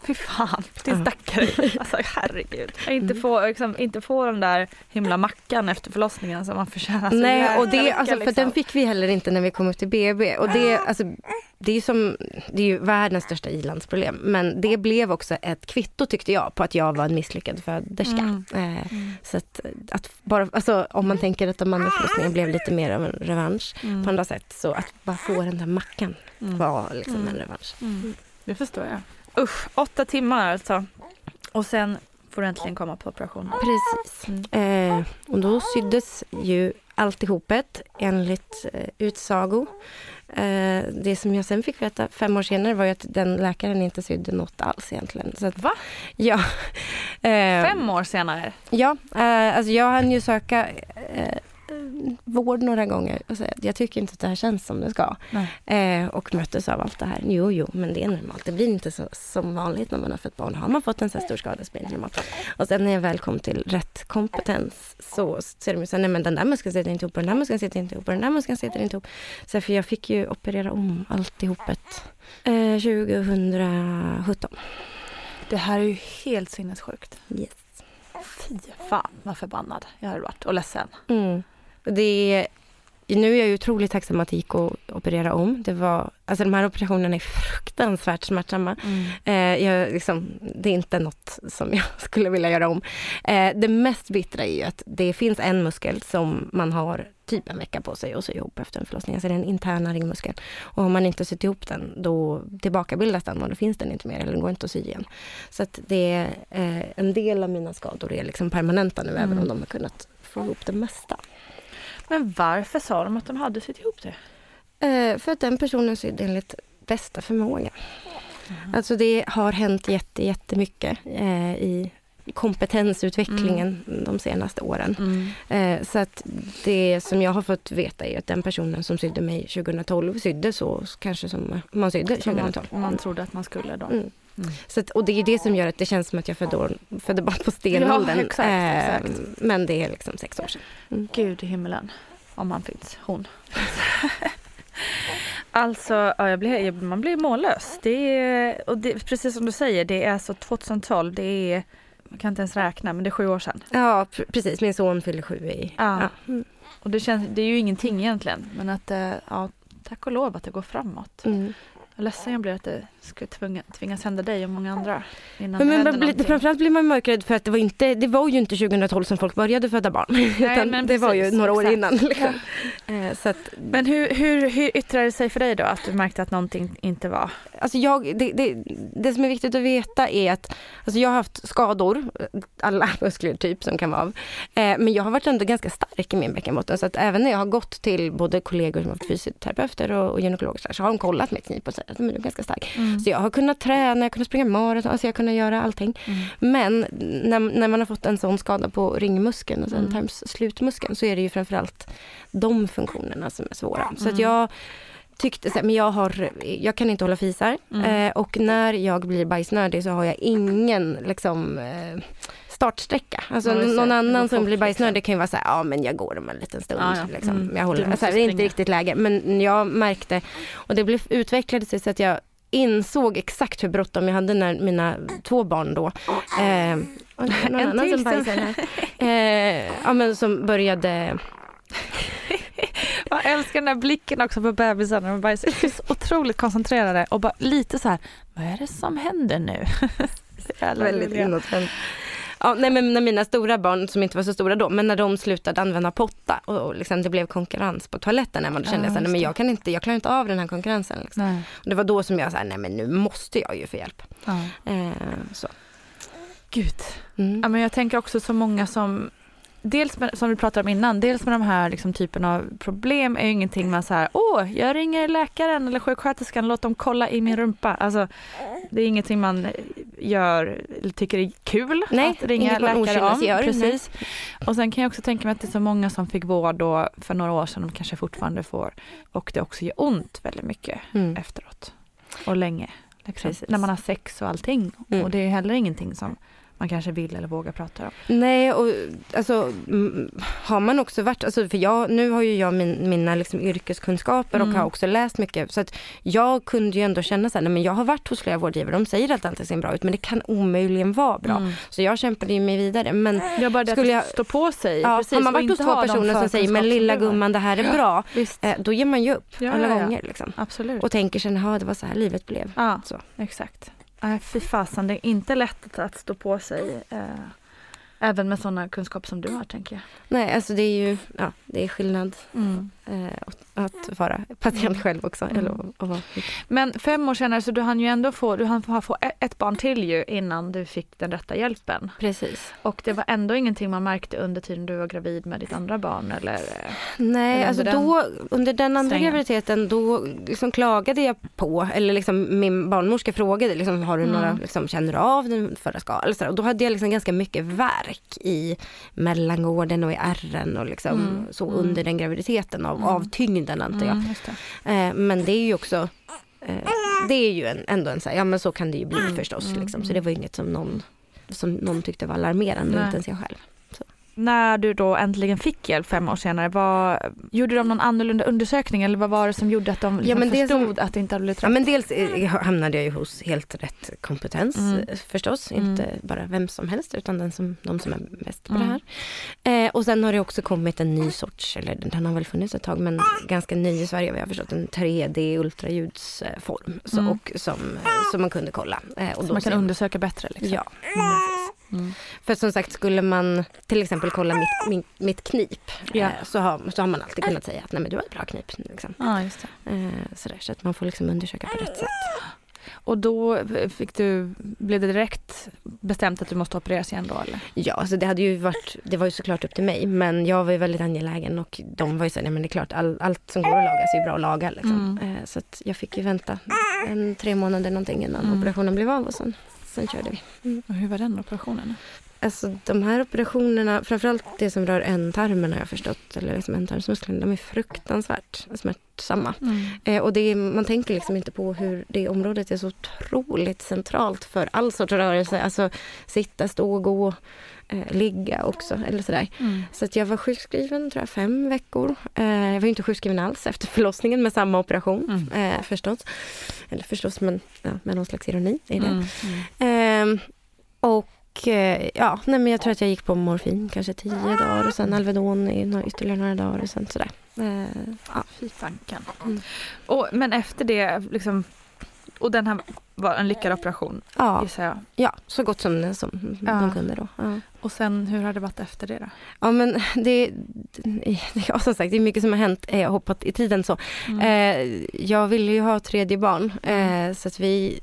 Fy fan, din stackare. Alltså herregud. Jag inte få, liksom, inte få den där himla mackan efter förlossningen som man förtjänar. Nej, och det, mycket, alltså, för liksom. den fick vi heller inte när vi kom upp till BB. Och det, alltså, det är som, det är ju världens största ilandsproblem. Men det blev också ett kvitto tyckte jag på att jag var en misslyckad föderska. Mm. Eh, Så att, att bara, alltså, om man tänker att de andra förlossningarna blev lite mer av en revansch Mm. på andra sätt. Så att bara få den där mackan Mm. var liksom Mm. en revansch. Mm. Det förstår jag. Usch, åtta timmar alltså. Och sen får du äntligen komma på operation. Precis. Eh, och då syddes ju alltihopet enligt eh, utsago. Eh, det som jag sen fick veta fem år senare var ju att den läkaren inte sydde något alls egentligen. Så att, Va? Ja. Eh, Fem år senare? Ja, eh, alltså jag hann ju söka eh, vård några gånger och säga att jag tycker inte att det här känns som det ska. Eh, och möttes av allt det här. Jo, jo, men det är normalt. Det blir inte så som vanligt när man har fått barn. Har man fått en så här stor skada så blir det normalt. Och sen när jag väl kom till rätt kompetens så ser de så här, nej men den där muskeln sitter inte ihop den där muskeln sitter inte ihop den där muskeln sitter inte ihop. Så för jag fick ju operera om alltihopet eh, 2017. Det här är ju helt sinnessjukt. Yes. Fy fan vad förbannad jag hade varit och ledsen. Mm. Och Det är, nu är jag ju otroligt tacksam att det gick att operera om. Det var, alltså de här operationerna är fruktansvärt smärtsamma. Eh, jag, liksom, det är inte något som jag skulle vilja göra om. Eh, det mest bittra är ju att det finns en muskel som man har typ en vecka på sig att sy ihop efter en förlossning. Alltså det är den interna ringmuskeln. Och om man inte sytt ihop den då tillbakabildas den och då finns den inte mer eller den går inte att sy igen. Så att det är eh, en del av mina skador är liksom permanenta nu även Mm. om de har kunnat få ihop det mesta. Men varför sa de att de hade sytt ihop det? Eh, för att den personen sydde enligt bästa förmåga. Alltså det har hänt jätte, jättemycket eh, i kompetensutvecklingen de senaste åren. Eh, så att det som jag har fått veta är att den personen som sydde mig 2012 sydde så kanske som man sydde Som man, 2012. man trodde att man skulle då. Mm. Så att, och det är det som gör att det känns som att jag födde, födde barn på stenåldern. Ja, exakt, Eh, exakt. Men det är liksom sex år sedan. Mm. Gud i himmelen. Om han finns. Hon. alltså, ja, blir, man blir mållös. Det är, och det, precis som du säger, det är alltså 2012. Det är, man kan inte ens räkna, men det är sju år sedan. Ja, pr- precis. Min son fyller sju i... Ja. Ja. Mm. Och det, känns, det är ju ingenting egentligen. Men att, eh, ja, tack och lov att det går framåt. Mm. Jag ledsen jag blir att det ska tvinga, tvingas hända dig och många andra. Innan Men, men någonting. framförallt blir man mörkrädd för att det var, inte, det var ju inte 2012 som folk började föda barn. utan men det var ju precis, några år exakt. innan. Liksom. Eh, så att, Men hur, hur, hur yttrade det sig för dig då? Att du märkte att någonting inte var... alltså jag, det, det, det som är viktigt att veta är att alltså jag har haft skador, alla muskler typ som kan vara av. Eh, men jag har varit ändå ganska stark i min bäckenbotten. Så att även när jag har gått till både kollegor som har varit fysioterapeuter och, och gynekologer så, har de kollat mitt knip och sagt att du är ganska stark. Så jag har kunnat träna, jag har kunnat springa maraton, alltså jag har kunnat göra allting. Men när, när man har fått en sån skada på ringmuskeln, alltså Mm. mm. slutmuskeln, så är det ju framförallt de funktionerna som är svåra. Så att Mm. jag tyckte så här, men jag, har, jag kan inte hålla fisar Mm. eh, och när jag blir bajsnödig så har jag ingen liksom, eh, startsträcka. Alltså Ja, någon annan som blir bajsnödig liksom. kan ju vara så här, ja men jag går om en liten stund. Ja, ja. Liksom. Mm. Jag håller, alltså, det är inte riktigt läge. Men jag märkte, och det blev, utvecklade sig så att jag insåg exakt hur bråttom jag hade när mina två barn då, eh, någon En annan som bajsade. Eh, ja men som började Jag älskar den där blicken också på bebisar när de bajsar. De är så otroligt koncentrerade och bara lite så här, vad är det som händer nu? Väldigt roliga. Ja, nej, men när mina stora barn, som inte var så stora då, men när de slutade använda potta och, och liksom det blev konkurrens på toaletten då kände Ja, jag det. jag kan inte, jag klarar inte av den här konkurrensen. Liksom. Och det var då som jag sa, nej men nu måste jag ju få hjälp. Ja. Eh, så. Gud. Mm. Ja, men jag tänker också så många som Dels med, som vi pratade om innan, dels med de här liksom, typen av problem är ju ingenting man så här, åh, jag ringer läkaren eller sjuksköterskan, låt dem kolla i min rumpa. Alltså, det är ingenting man gör eller tycker är kul Nej, att ringa läkare om. okynnesgör, Precis. Och sen kan jag också tänka mig att det är så många som fick vård då för några år sedan, och kanske fortfarande får, och det också gör ont väldigt mycket Mm. efteråt. Och länge. Liksom. När man har sex och allting. Mm. Och det är heller ingenting som man kanske vill eller vågar prata om. Nej, och alltså har man också varit, alltså, för jag, nu har ju jag min, mina liksom, yrkeskunskaper och Mm. har också läst mycket. Så att jag kunde ju ändå känna så här, nej, men jag har varit hos flera vårdgivare, de säger att allt ser bra ut, men det kan omöjligen vara bra. Mm. Så jag kämpade ju mig vidare. Men Jag bara det Skulle jag- stå på sig. ja, precis, har man varit hos två personer som säger, men lilla som du har." gumman det här är bra, Visst, eh, då ger man ju upp Ja, alla ja, ja. gånger. Liksom. absolut. Och tänker sen, ja det var så här livet blev. ja, Så. exakt. Nej, fy fasen, det är inte lätt att stå på sig. Eh, även med sådana kunskaper som du har, tänker jag. Nej, alltså det är ju, ja det är skillnad Mm. Eh, att, vara patient själv också. Mm. Eller att vara Men fem år senare, så du hann ju ändå få, du hann få- ett- barn till ju innan du fick den rätta hjälpen. Precis. Och det var ändå ingenting man märkte under tiden du var gravid med ditt andra barn eller? eh, Nej, Eller alltså under den då, under den andra svängen? graviditeten då liksom klagade jag på, eller liksom min barnmorska frågade, liksom, har du Mm. några, liksom, känner du av den förra där. Och då hade jag liksom ganska mycket verk i mellangården och i ärren och liksom Mm. så Mm. under den graviditeten av, Mm. av tyngden antar jag. Mm. Eh, men det är ju också, eh, det är ju en, ändå en så här, ja men så kan det ju bli Mm. förstås. Mm. Liksom. Så det var inget som någon, som någon tyckte var alarmerande, Nej. inte ens jag själv. När du då äntligen fick hjälp fem år senare, vad, gjorde de någon annorlunda undersökning eller vad var det som gjorde att de liksom det förstod att det inte hade blivit Ja rätt? men dels eh, hamnade jag ju hos helt rätt kompetens Mm. eh, förstås. Mm. Inte bara vem som helst utan den som, de som är bäst på Mm. det här. Eh, och sen har det också kommit en ny sorts, eller den har väl funnits ett tag men ganska ny i Sverige vad jag har förstått. En 3D ultraljudsform så, Mm. och som, eh, som man kunde kolla. Eh, och Så man kan undersöka bättre liksom? Ja. Mm. För som sagt skulle man till exempel kolla mitt, mitt, mitt knip Ja. eh, så, har, så har man alltid kunnat säga att nej men du har ett bra knip. Liksom. Ja, just det. Eh, sådär, så att man får liksom undersöka på rätt sätt. Och då fick du, blev det direkt bestämt att du måste opereras igen då eller? Ja, alltså det hade ju varit, det var ju såklart upp till mig men jag var ju väldigt angelägen och de var ju så nej men det är klart all, allt som går att laga är ju bra att laga liksom. Mm. Eh, så att jag fick ju vänta en tre månader någonting innan Mm. operationen blev av och sen, sen körde vi. Och hur var den operationen? Alltså de här operationerna, framförallt det som rör ändtarmen har jag förstått, eller liksom ändtarmsmusklerna, de är fruktansvärt smärtsamma. Mm. Eh, och det man tänker liksom inte på hur det området är så otroligt centralt för all sorts rörelse. Alltså sitta, stå, gå, eh, ligga också eller sådär. Mm. Så att jag var sjukskriven tror jag fem veckor. Eh, jag var inte sjukskriven alls efter förlossningen med samma operation Mm. eh, förstås. Eller förstås men ja, med någon slags ironi i det. Mm. Mm. Ehm, och eh, ja, nej, men jag tror att jag gick på morfin kanske tio dagar och sen Alvedon i några, ytterligare några dagar och sen sådär. Eh, ja. Fy fanken. Mm. Och, men efter det, liksom, och den här var en lyckad operation Ja, gissar jag. ja, så gott som, som Ja. de kunde då. Ja. Och sen hur har det varit efter det då? Ja men det, ja, som sagt det är mycket som har hänt, jag har hoppat i tiden så. Mm. Eh, jag ville ju ha tredje barn eh, så att vi,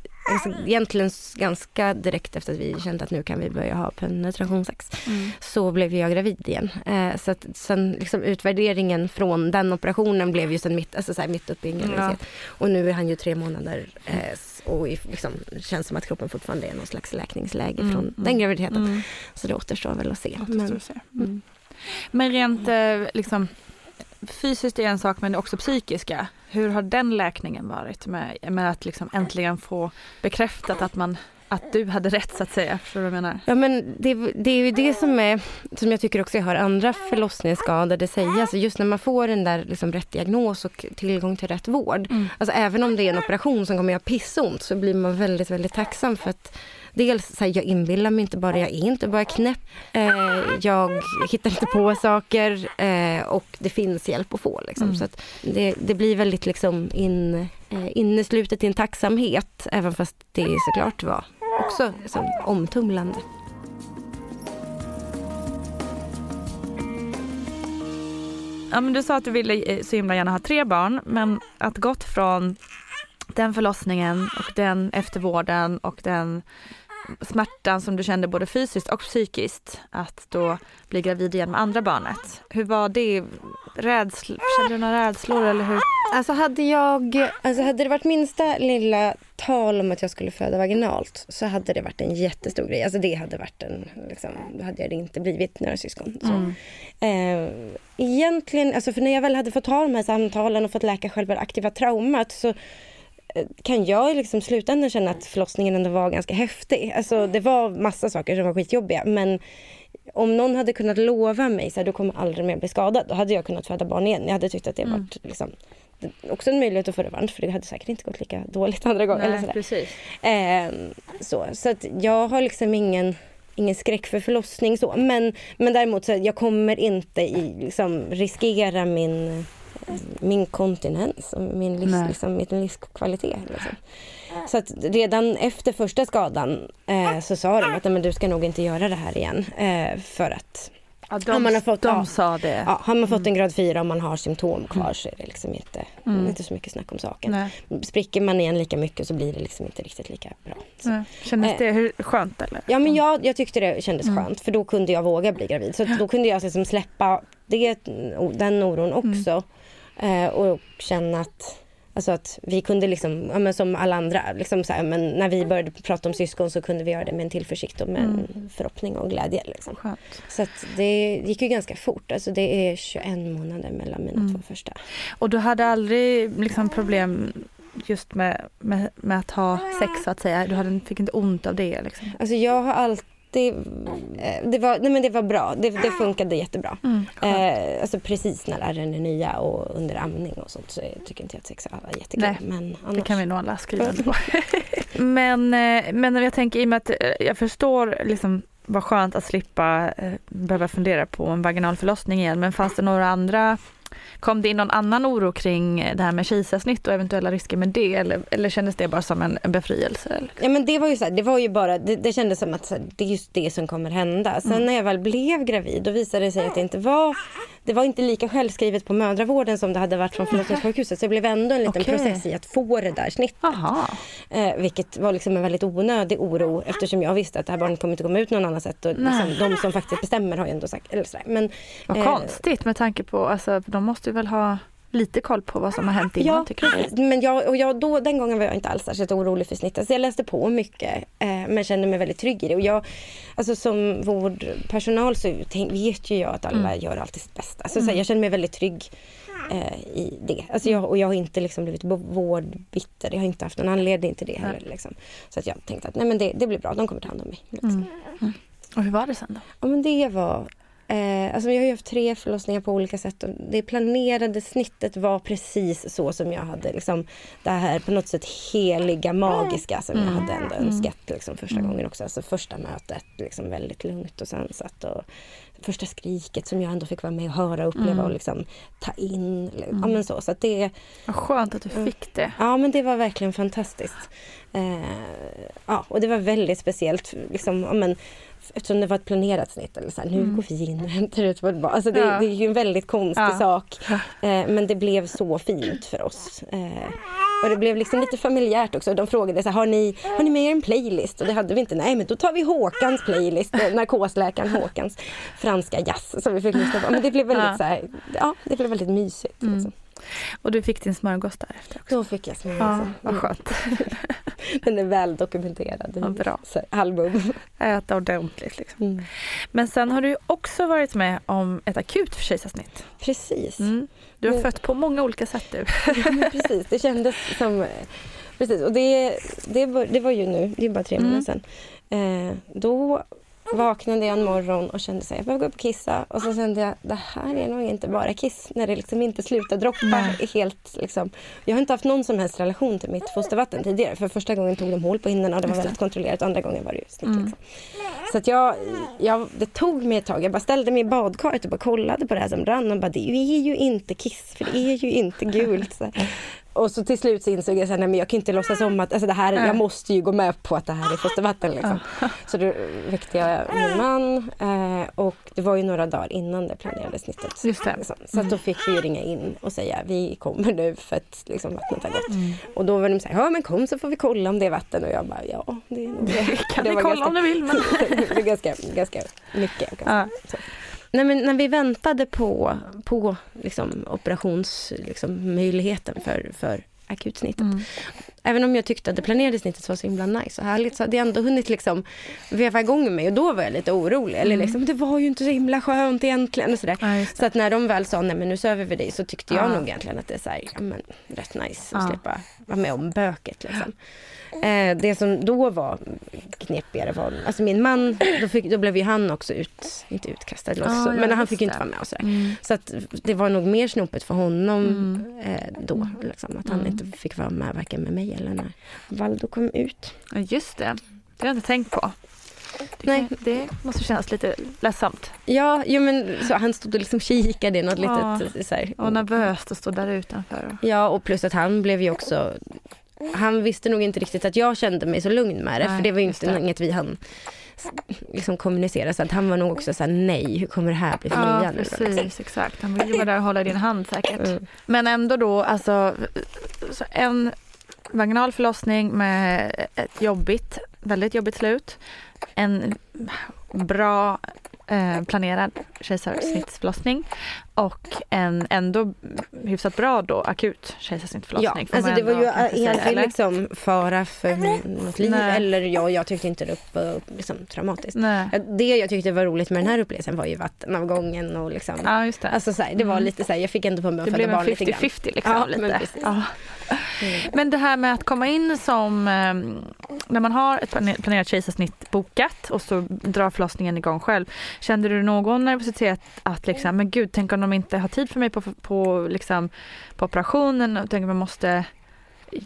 egentligen s- ganska direkt efter att vi kände att nu kan vi börja ha penetrationssex Mm. så blev jag gravid igen. Eh, så att sen liksom utvärderingen från den operationen blev ju sen mitt, alltså så här, mitt uppe i en graviditet. Och nu är han ju tre månader eh, och liksom, känns som att kroppen fortfarande är någon slags läkningsläge Mm, från mm, den graviditeten. Mm. Så det återstår väl att se. Men, att se. Mm. Men rent eh, liksom, fysiskt är en sak men också psykiska. Hur har den läkningen varit med, med att liksom äntligen få bekräftat att man att du hade rätt så att säga. Förstår du vad jag menar? Ja men det, det är ju det som är, som jag tycker också jag hör andra förlossningsskadade säga. Alltså just när man får den där liksom rätt diagnos och tillgång till rätt vård. Mm. Alltså även om det är en operation som kommer göra pissont så blir man väldigt, väldigt tacksam för att Dels så här, jag inbillar mig inte bara, jag är inte bara knäpp. Eh, jag hittar inte på saker eh, och det finns hjälp att få. Liksom. Mm. Så att det, det blir väldigt liksom in, eh, inneslutet i en tacksamhet även fast det såklart var också liksom, omtumlande. Ja, men du sa att du ville eh, så himla gärna ha tre barn men att gått från den förlossningen och den eftervården och den smärtan som du kände både fysiskt och psykiskt att då bli gravid igen med andra barnet. Hur var det? Rädsl kände du några rädslor eller hur? Alltså hade jag, alltså hade det varit minsta lilla tal om att jag skulle föda vaginalt så hade det varit en jättestor grej. Alltså det hade varit en, liksom, då hade jag inte blivit några syskon. Så. Mm. Eh, egentligen, alltså för när jag väl hade fått ha de här samtalen och fått läka själva det aktiva traumat så kan jag i liksom slutändan känna att förlossningen ändå var ganska häftig. Alltså det var massa saker som var skitjobbiga men om någon hade kunnat lova mig att du kommer aldrig mer bli skadad, då hade jag kunnat föda barn igen. Jag hade tyckt att det Mm. varit liksom, också en möjlighet att få revansch för det hade säkert inte gått lika dåligt andra gången. eller sådär. precis. Eh, så så att jag har liksom ingen, ingen skräck för förlossning så. Men, men däremot så jag kommer inte i, liksom, riskera min, min kontinens och min, livs, Nej. liksom, min livskvalitet. Liksom. Så att redan efter första skadan eh, så sa de att "Nej, men du ska nog inte göra det här igen. Eh, för att Ja, de, Ja, man har fått- de ja. sa det. ja, har man fått en grad 4 och man har symptom kvar så är det liksom inte, Mm. inte så mycket snack om saken. Nej. Spricker man igen lika mycket så blir det liksom inte riktigt lika bra. Så. Nej. Kändes Eh. det hur, skönt eller? Ja men jag, jag tyckte det kändes Mm. skönt för då kunde jag våga bli gravid. Så att då kunde jag liksom släppa det, den oron också. Eh, och känna att, alltså att vi kunde liksom, ja, men som alla andra, liksom så här, men när vi började prata om syskon så kunde vi göra det med en tillförsikt och med en förhoppning och glädje. Liksom. Så det gick ju ganska fort. Alltså det är 21 månader mellan mina Mm. två första. Och du hade aldrig liksom problem just med, med, med att ha sex så att säga? Du hade, fick inte ont av det liksom? Alltså jag har alltid eh, det var, nej men det var bra, det, det funkade jättebra. Mm. Eh, alltså precis när ärren är nya och under amning och sånt så tycker inte jag att sex är jättekul. Nej, men Det annars... kan vi nog alla skriva under på. men, eh, men jag tänker i och med att eh, jag förstår liksom vad skönt att slippa eh, behöva fundera på en vaginal förlossning igen. Men fanns det några andra Kom det in någon annan oro kring det här med kejsarsnitt och eventuella risker med det eller, eller kändes det bara som en, en befrielse? Ja men det var ju så här, det var ju bara, det, det kändes som att här, det är just det som kommer hända. Sen Mm. när jag väl blev gravid då visade det sig att det inte var, det var inte lika självskrivet på mödravården som det hade varit från förlossningssjukhuset. Så det blev ändå en liten Okej. process i att få det där snittet. Eh, vilket var liksom en väldigt onödig oro eftersom jag visste att det här barnet kommer inte komma ut någon annan sätt. Och liksom, de som faktiskt bestämmer har ju ändå sagt, eller sådär. Men, Vad eh, konstigt med tanke på, alltså, de måste ju väl ha lite koll på vad som har hänt innan Ja, tycker jag. Men jag, och jag, då, den gången var jag inte alls särskilt orolig för snittet. Så jag läste på mycket eh, men kände mig väldigt trygg i det. Och jag, alltså som vårdpersonal så tänk, vet ju jag att alla Mm. gör alltid sitt bästa. Så, så här, jag känner mig väldigt trygg eh, i det. Alltså jag, och jag har inte liksom blivit vårdbitter. Jag har inte haft någon anledning till det heller. Liksom. Så att jag tänkte att nej, men det, det blir bra, de kommer ta hand om mig. Liksom. Mm. Mm. Och hur var det sen då? Ja, men det var... Eh, alltså jag har haft tre förlossningar på olika sätt och det planerade snittet var precis så som jag hade liksom det här på något sätt heliga, magiska som jag Mm. hade ändå Mm. önskat liksom första Mm. gången också. Alltså första mötet liksom väldigt lugnt och sansat och första skriket som jag ändå fick vara med och höra och uppleva Mm. och liksom ta in. Ja Mm. men så. så att det, Vad skönt att du fick det. Ja, men det var verkligen fantastiskt. Eh, ja, och det var väldigt speciellt. Liksom, ja, men, eftersom det var ett planerat snitt. Eller så här, nu Mm. går vi in och hämtar ut vårt barn. Alltså, det, Ja. det är ju en väldigt konstig Ja. sak. Eh, men det blev så fint för oss. Eh, och det blev liksom lite familjärt också. De frågade så här, har ni, har ni med er en playlist? Och det hade vi inte. Nej men då tar vi Håkans playlist. eh, Narkosläkaren Håkans franska jazz som vi fick lyssna på. Men det blev väldigt Ja. så här, ja det blev väldigt mysigt. Mm. Liksom. Och du fick din smörgås därefter också. Då fick jag smörgås. Ja, vad skönt. Den är väl dokumenterad i bra. album. Äta ordentligt liksom. Mm. Men sen har du också varit med om ett akut kejsarsnitt. Precis. Mm. Du har Men- fött på många olika sätt du. Ja, precis. Det kändes som... precis. Och det, det, var, det var ju nu, det är bara tre Mm. månader sedan. Eh, då vaknade jag en morgon och kände att jag behöver gå upp och kissa. Och så kände jag det här är nog inte bara kiss när det liksom inte slutar droppa. Helt, liksom. Jag har inte haft någon som helst relation till mitt fostervatten tidigare. För första gången tog de hål på hinnorna och det var väldigt kontrollerat. Andra gången var det ju snitt. Mm. Liksom. Så att jag, jag, det tog mig ett tag. Jag bara ställde mig i badkaret och bara kollade på det här som rann och bara det är ju inte kiss för det är ju inte gult. Så. Och så till slut så insåg jag att jag kan inte låtsas om att alltså det här, jag måste ju gå med på att det här är fostervatten. Liksom. Så då väckte jag min man eh, och det var ju några dagar innan det planerade snittet. Just det. Liksom. Så då fick vi ju ringa in och säga vi kommer nu för att liksom, vattnet har gått. Mm. Och då var de så här, ja men kom så får vi kolla om det är vatten. Och jag bara, ja det det. Kan det ni var kolla ganska- om ni vill? Men... det är ganska, ganska mycket. Man Ja. Nej, men när vi väntade på, på liksom, operationsmöjligheten liksom, för, för akutsnittet. Mm. Även om jag tyckte att det planerade snittet var så himla nice och härligt så hade jag ändå hunnit liksom veva igång mig och då var jag lite orolig. Eller Mm. liksom, det var ju inte så himla skönt egentligen. Och sådär. Ja. Så att när de väl sa nej men nu söver vi dig så tyckte jag Ja. nog egentligen att det är så här, ja, men, rätt nice att Ja. slippa vara med om böket. Liksom. Eh, det som då var knepigare var, alltså min man, då, fick, då blev ju han också ut, inte utkastad, Ah, så, ja, men han fick ju inte vara med och sådär. Mm. Så att det var nog mer snopet för honom Mm. eh, då, liksom, att han Mm. inte fick vara med varken med mig eller när Valdo kom ut. Ja, just det. Det har jag inte tänkt på. Det, Nej. det måste kännas lite ledsamt Ja, jo, men så han stod och liksom kikade i något Ja. litet så här, och nervöst att stå där utanför. Ja, och plus att han blev ju också... Han visste nog inte riktigt att jag kände mig så lugn med det. Nej, för det var ju inte det. inget vi hann liksom kommunicera. Så att han var nog också såhär, nej, hur kommer det här bli för Ja, Mia nu? då, liksom? precis. Exakt. Han vill ju vara där och hålla din hand säkert. Mm. Men ändå då, alltså så en vaginal förlossning med ett jobbigt, väldigt jobbigt slut. En bra eh, planerad kejsarsnittsförlossning och en ändå hyfsat bra då akut Ja, kejsarsnittsförlossning. får alltså det var ju eller? liksom fara för något liv. Nej. Eller jag, jag tyckte inte det var liksom, traumatiskt. Nej. Det jag tyckte var roligt med den här upplevelsen var ju vattenavgången och liksom. Ja, just det. Alltså så här, det var Mm. lite så här, jag fick ändå på mig att Det föda blev en barn lite grann. 50-50 liksom. Ja, lite. Mm. men det här med att komma in som, ehm, när man har ett planerat kejsarsnitt bokat och så drar förlossningen igång själv. Kände du någon nervositet att liksom, men gud, tänk om de inte har tid för mig på, på, liksom, på operationen och tänk om jag måste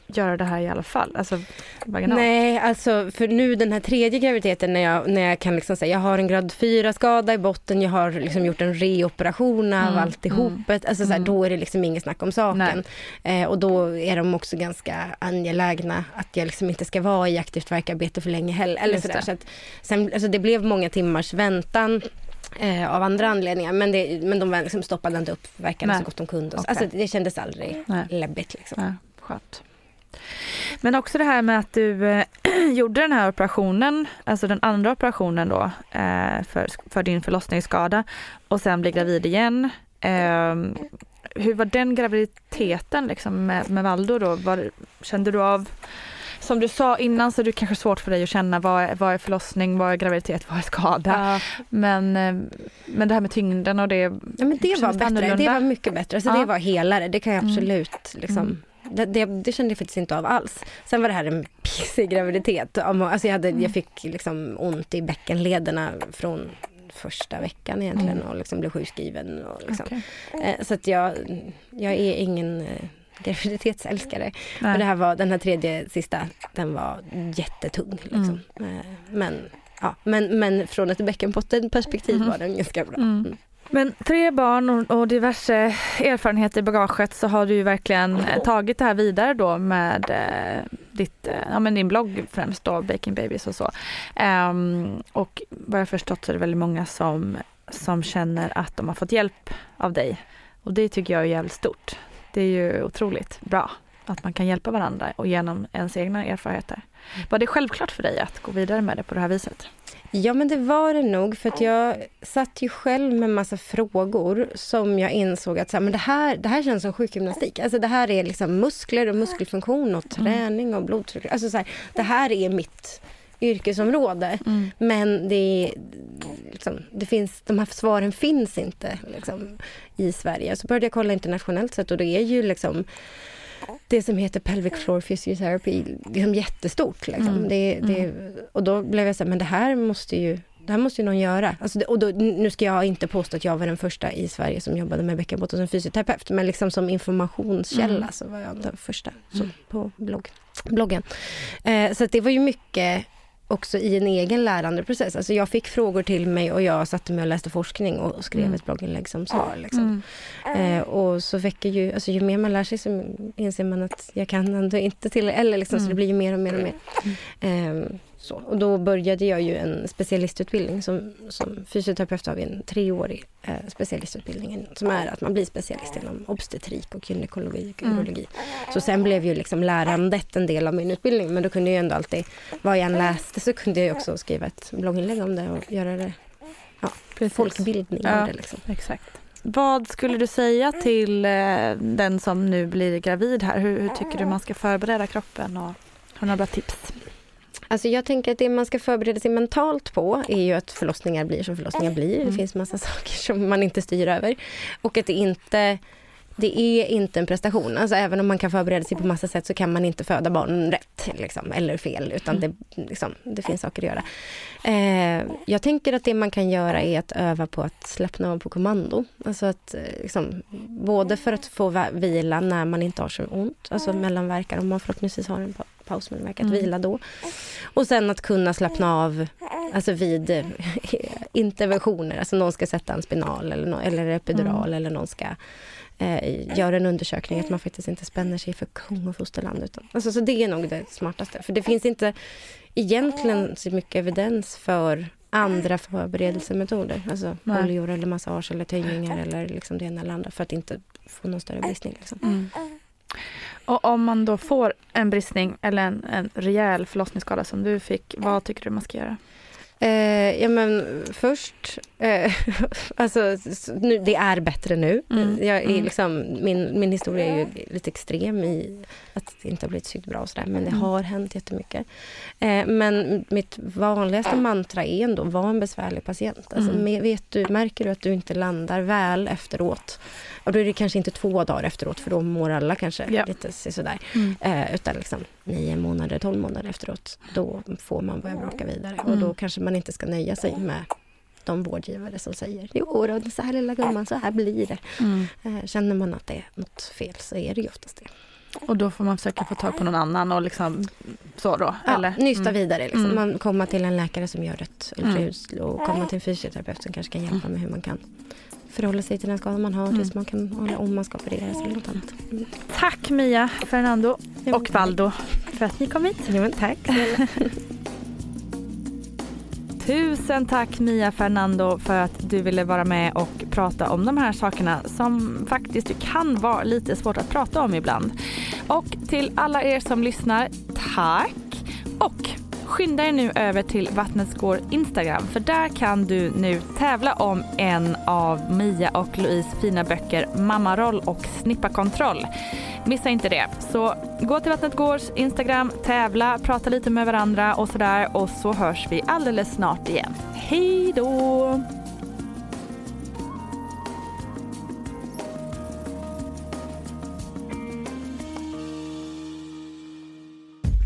göra det här i alla fall? Alltså. Nej, alltså för nu den här tredje graviditeten när jag, när jag kan liksom säga jag har en grad 4 skada i botten, jag har liksom gjort en reoperation av Mm, alltihopet. Alltså så här, mm. då är det liksom inget snack om saken. Eh, och då är de också ganska angelägna att jag liksom inte ska vara i aktivt verkarbete för länge heller. Eller så där. det. Så att, sen, alltså det blev många timmars väntan. Eh, av andra anledningar men, det, men de liksom stoppade inte upp verkarna Nej. så gott de kunde. Okej. Alltså det kändes aldrig Nej. läbbigt liksom. Ja, skönt. Men också det här med att du eh, gjorde den här operationen, alltså den andra operationen då eh, för, för din förlossningsskada och sen blir gravid igen. Eh, hur var den graviditeten liksom med, med Valdo då? Var, kände du av som du sa innan så är det kanske svårt för dig att känna vad är, vad är förlossning, vad är graviditet, vad är skada. Ja. Men, eh, men det här med tyngden och det Ja, men det var bättre. annorlunda. Det var mycket bättre. Alltså, Ja. Det var helare. Det kan jag Mm. absolut liksom. Mm. Det, det, det kände jag faktiskt inte av alls. Sen var det här en pissig graviditet. Alltså jag, hade, Mm. jag fick liksom ont i bäckenlederna från första veckan egentligen Mm. och liksom blev sjukskriven. Och liksom. Okej. eh, så att jag, jag är ingen eh, graviditetsälskare. Nej. Och det här var, den här tredje sista, den var jättetung. Liksom. Mm. Men, ja, men, men från ett bäckenbottenperspektiv Mhm. var den ganska bra. Mm. Men tre barn och, och diverse erfarenheter i bagaget så har du ju verkligen eh, tagit det här vidare då med eh, ditt, eh, ja, men din blogg främst då, Baking Babies och så. Um, och vad jag förstått så är det väldigt många som, som känner att de har fått hjälp av dig. Och det tycker jag är jävligt stort. Det är ju otroligt bra att man kan hjälpa varandra och genom ens egna erfarenheter. Var det självklart för dig att gå vidare med det på det här viset? Ja men det var det nog för att jag satt ju själv med massa frågor som jag insåg att så här, men det, här, det här känns som sjukgymnastik. Alltså det här är liksom muskler och muskelfunktion och träning och blodtryck. Alltså så här, det här är mitt yrkesområde. Mm. Men det, liksom, det finns, de här svaren finns inte liksom, i Sverige. Så började jag kolla internationellt sett och det är ju liksom det som heter pelvic floor physiotherapy liksom jättestort. Liksom. Mm. Det, det, och då blev jag så här, men det här måste ju det här måste ju någon göra. Alltså det, och då, nu ska jag inte påstå att jag var den första i Sverige som jobbade med bäckenbotten som fysioterapeut, men liksom som informationskälla Mm. så var jag den första så, på blogg, bloggen. Eh, så det var ju mycket också i en egen lärandeprocess. Alltså jag fick frågor till mig och jag satte mig och läste forskning och skrev Mm. ett blogginlägg som svar. Liksom. Mm. Eh, och så väcker ju, alltså ju mer man lär sig så inser man att jag kan ändå inte till, eller liksom, så Mm. det blir ju mer och mer och mer. Ehm, så. Och då började jag ju en specialistutbildning som, som fysioterapeut har vi en treårig eh, specialistutbildning som är att man blir specialist inom obstetrik och gynekologi och Mm. urologi. Så sen blev ju liksom lärandet en del av min utbildning men då kunde jag ändå alltid, vad jag än läste så kunde jag också skriva ett blogginlägg om det och göra det, ja, folkbildning Ja. av det liksom. Exakt. Vad skulle du säga till eh, den som nu blir gravid här? Hur, hur tycker du man ska förbereda kroppen? Och, har du några bra tips? Alltså jag tänker att det man ska förbereda sig mentalt på är ju att förlossningar blir som förlossningar blir. Det Mm. finns massa saker som man inte styr över. Och att det inte det är inte en prestation. Alltså även om man kan förbereda sig på massa sätt så kan man inte föda barn rätt liksom, eller fel. Utan det, liksom, det finns saker att göra. Eh, jag tänker att det man kan göra är att öva på att slappna av på kommando. Alltså att eh, liksom, både för att få vila när man inte har så ont, alltså mellanverkar om man förhoppningsvis har en pa- pausmellanverk, att Mm. vila då. Och sen att kunna slappna av alltså vid eh, interventioner, alltså någon ska sätta en spinal eller, nå- eller epidural eller någon ska eh, göra en undersökning, att man faktiskt inte spänner sig för kung och fosterland. Utan, alltså, så det är nog det smartaste. För det finns inte egentligen så mycket evidens för andra förberedelsemetoder. Alltså Nej. oljor eller massage eller töjningar eller liksom det ena eller andra för att inte få någon större bristning. Liksom. Mm. Och om man då får en bristning eller en, en rejäl förlossningsskada som du fick, vad tycker du man ska göra? Eh, ja men först, eh, alltså nu, det är bättre nu. Mm. Jag är Mm. liksom, min, min historia är ju lite extrem i att det inte har blivit sytt bra och sådär, men det Mm. har hänt jättemycket. Eh, men mitt vanligaste mantra är ändå, var en besvärlig patient. Alltså, Mm. vet du, märker du att du inte landar väl efteråt, och då är det kanske inte två dagar efteråt, för då mår alla kanske Ja. lite sådär. Mm. Eh, utan liksom nio månader, tolv månader efteråt, då får man börja bråka vidare. Och då Mm. kanske man inte ska nöja sig med de vårdgivare som säger jo då, så här lilla gumman, så här blir det. Mm. Eh, känner man att det är något fel så är det ju oftast det. Och då får man försöka få tag på någon annan och liksom så då? Ja, eller? nysta Mm. vidare. Liksom. Mm. Man kommer till en läkare som gör ett Mm. ultraljud och kommer till en fysioterapeut som kanske kan hjälpa med hur man kan förhålla sig till den skada man har tills man kan, eller om man ska opereras eller något annat. Mm. Tack Mia, Fernando och Valdo för att ni kom hit. Ja, tack. Tusen tack Mia Fernando för att du ville vara med och prata om de här sakerna som faktiskt kan vara lite svårt att prata om ibland. Och till alla er som lyssnar, tack! Och skynda er nu över till Vattnets Gård Instagram för där kan du nu tävla om en av Mia och Louise fina böcker Mammaroll och Snippakontroll. Missa inte det. Så gå till Vattnet Gårds Instagram, tävla, prata lite med varandra och sådär och så hörs vi alldeles snart igen. Hej då!